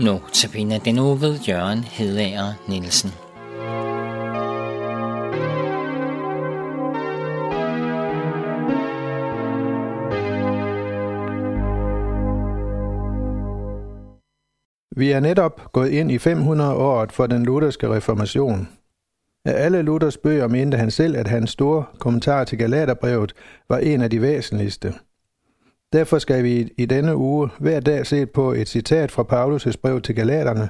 Notabene den uge ved Jørgen Hedager Nielsen. Vi er netop gået ind i 500 året for den lutherske reformation. Af alle Luthers bøger mente han selv, at hans store kommentar til Galaterbrevet var en af de væsentligste. Derfor skal vi i denne uge hver dag se på et citat fra Paulus' brev til Galaterne,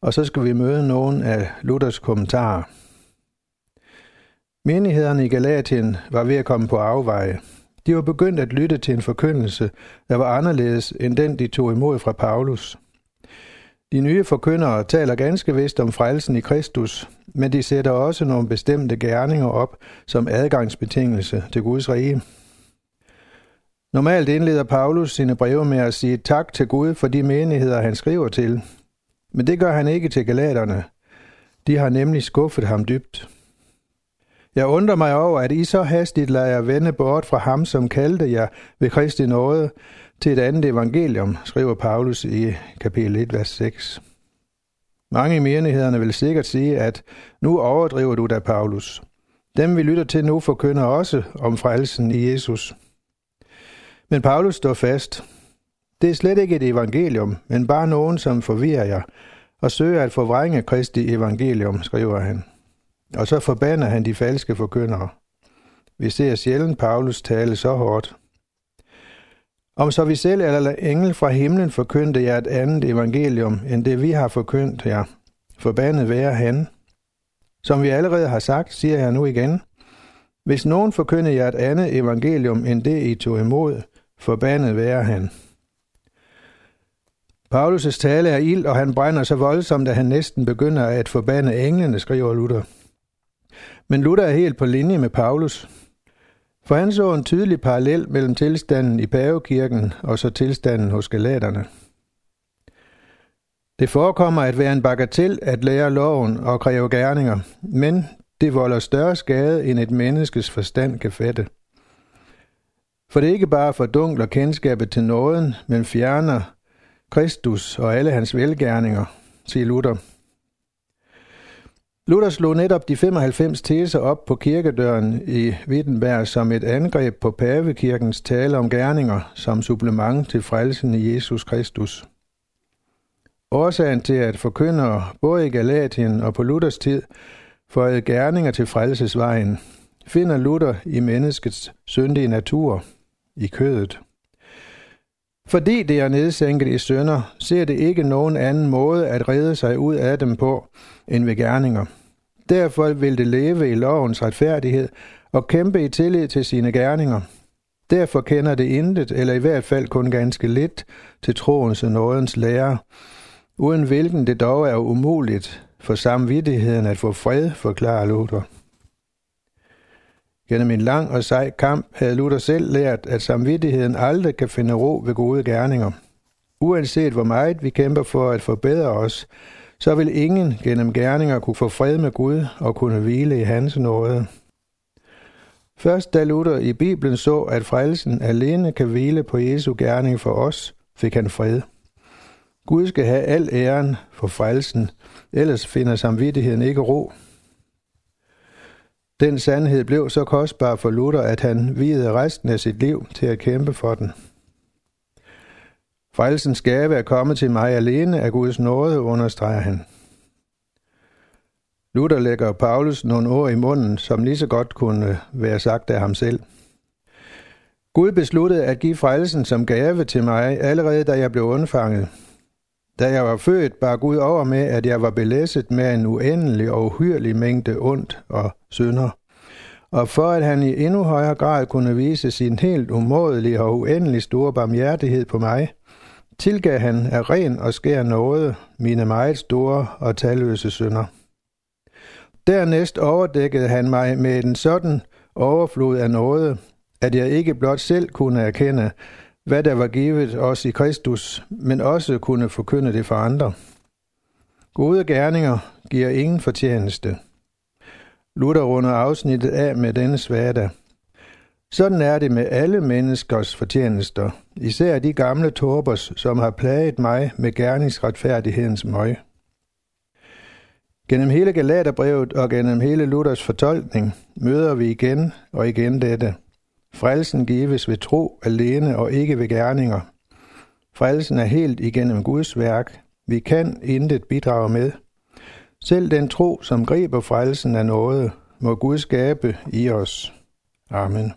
og så skal vi møde nogen af Luthers kommentarer. Menighederne i Galatien var ved at komme på afveje. De var begyndt at lytte til en forkyndelse, der var anderledes end den, de tog imod fra Paulus. De nye forkyndere taler ganske vist om frelsen i Kristus, men de sætter også nogle bestemte gerninger op som adgangsbetingelse til Guds rige. Normalt indleder Paulus sine breve med at sige tak til Gud for de menigheder, han skriver til. Men det gør han ikke til galaterne. De har nemlig skuffet ham dybt. Jeg undrer mig over, at I så hastigt lader jer vende bort fra ham, som kaldte jer ved Kristi nåde, til et andet evangelium, skriver Paulus i kapitel 1, vers 6. Mange i menighederne vil sikkert sige, at nu overdriver du da, Paulus. Dem vi lytter til nu forkynder også om frelsen i Jesus. Men Paulus står fast. Det er slet ikke et evangelium, men bare nogen, som forvirrer jer og søger at forvrænge Kristi evangelium, skriver han. Og så forbander han de falske forkyndere. Vi ser sjældent Paulus tale så hårdt. Om så vi selv eller engel fra himlen forkyndte jer et andet evangelium, end det vi har forkyndt jer, forbandet være han. Som vi allerede har sagt, siger jeg nu igen. Hvis nogen forkynder jer et andet evangelium, end det I tog imod, forbandet være han. Paulus' tale er ild, og han brænder så voldsomt, at han næsten begynder at forbande englene, skriver Luther. Men Luther er helt på linje med Paulus. For han så en tydelig parallel mellem tilstanden i pavekirken og så tilstanden hos galaterne. Det forekommer at være en bagatel at lære loven og kræve gerninger, men det volder større skade, end et menneskes forstand kan fatte. For det ikke bare fordunkler kendskabet til nåden, men fjerner Kristus og alle hans velgærninger, siger Luther. Luther slog netop de 95 teser op på kirkedøren i Wittenberg som et angreb på pavekirkens tale om gerninger som supplement til frelsen i Jesus Kristus. Årsagen til at forkyndere både i Galatien og på Luthers tid forede gerninger til frelsesvejen, finder Luther i menneskets syndige natur, i kødet. Fordi det er nedsænket i sønder, ser det ikke nogen anden måde at redde sig ud af dem på, end ved gerninger. Derfor vil det leve i lovens retfærdighed og kæmpe i tillid til sine gerninger. Derfor kender det intet, eller i hvert fald kun ganske lidt, til troens og nådens lære, uden hvilken det dog er umuligt for samvittigheden at få fred, forklarer Luther. Gennem en lang og sej kamp havde Luther selv lært, at samvittigheden aldrig kan finde ro ved gode gerninger. Uanset hvor meget vi kæmper for at forbedre os, så vil ingen gennem gerninger kunne få fred med Gud og kunne hvile i hans nåde. Først da Luther i Bibelen så, at frelsen alene kan hvile på Jesu gerning for os, fik han fred. Gud skal have al æren for frelsen, ellers finder samvittigheden ikke ro. Den sandhed blev så kostbar for Luther, at han videde resten af sit liv til at kæmpe for den. Frelsens gave er kommet til mig alene af Guds nåde, understreger han. Luther lægger Paulus nogle ord i munden, som lige så godt kunne være sagt af ham selv. Gud besluttede at give frelsen som gave til mig, allerede da jeg blev undfanget. Da jeg var født, bar Gud over med, at jeg var belæsset med en uendelig og uhyrlig mængde ondt og synder. Og for at han i endnu højere grad kunne vise sin helt umådelige og uendelig store barmhjertighed på mig, tilgav han af ren og skær nåde mine meget store og talløse synder. Dernæst overdækkede han mig med en sådan overflod af nåde, at jeg ikke blot selv kunne erkende, hvad der var givet os i Kristus, men også kunne forkynde det for andre. Gode gerninger giver ingen fortjeneste. Luther runder afsnittet af med denne svada. Sådan er det med alle menneskers fortjenester, især de gamle torbers, som har plaget mig med gerningsretfærdighedens møg. Gennem hele Galaterbrevet og gennem hele Luthers fortolkning møder vi igen og igen dette. Frelsen gives ved tro alene og ikke ved gerninger. Frelsen er helt igennem Guds værk. Vi kan intet bidrage med. Selv den tro, som griber frelsen af noget, må Gud skabe i os. Amen.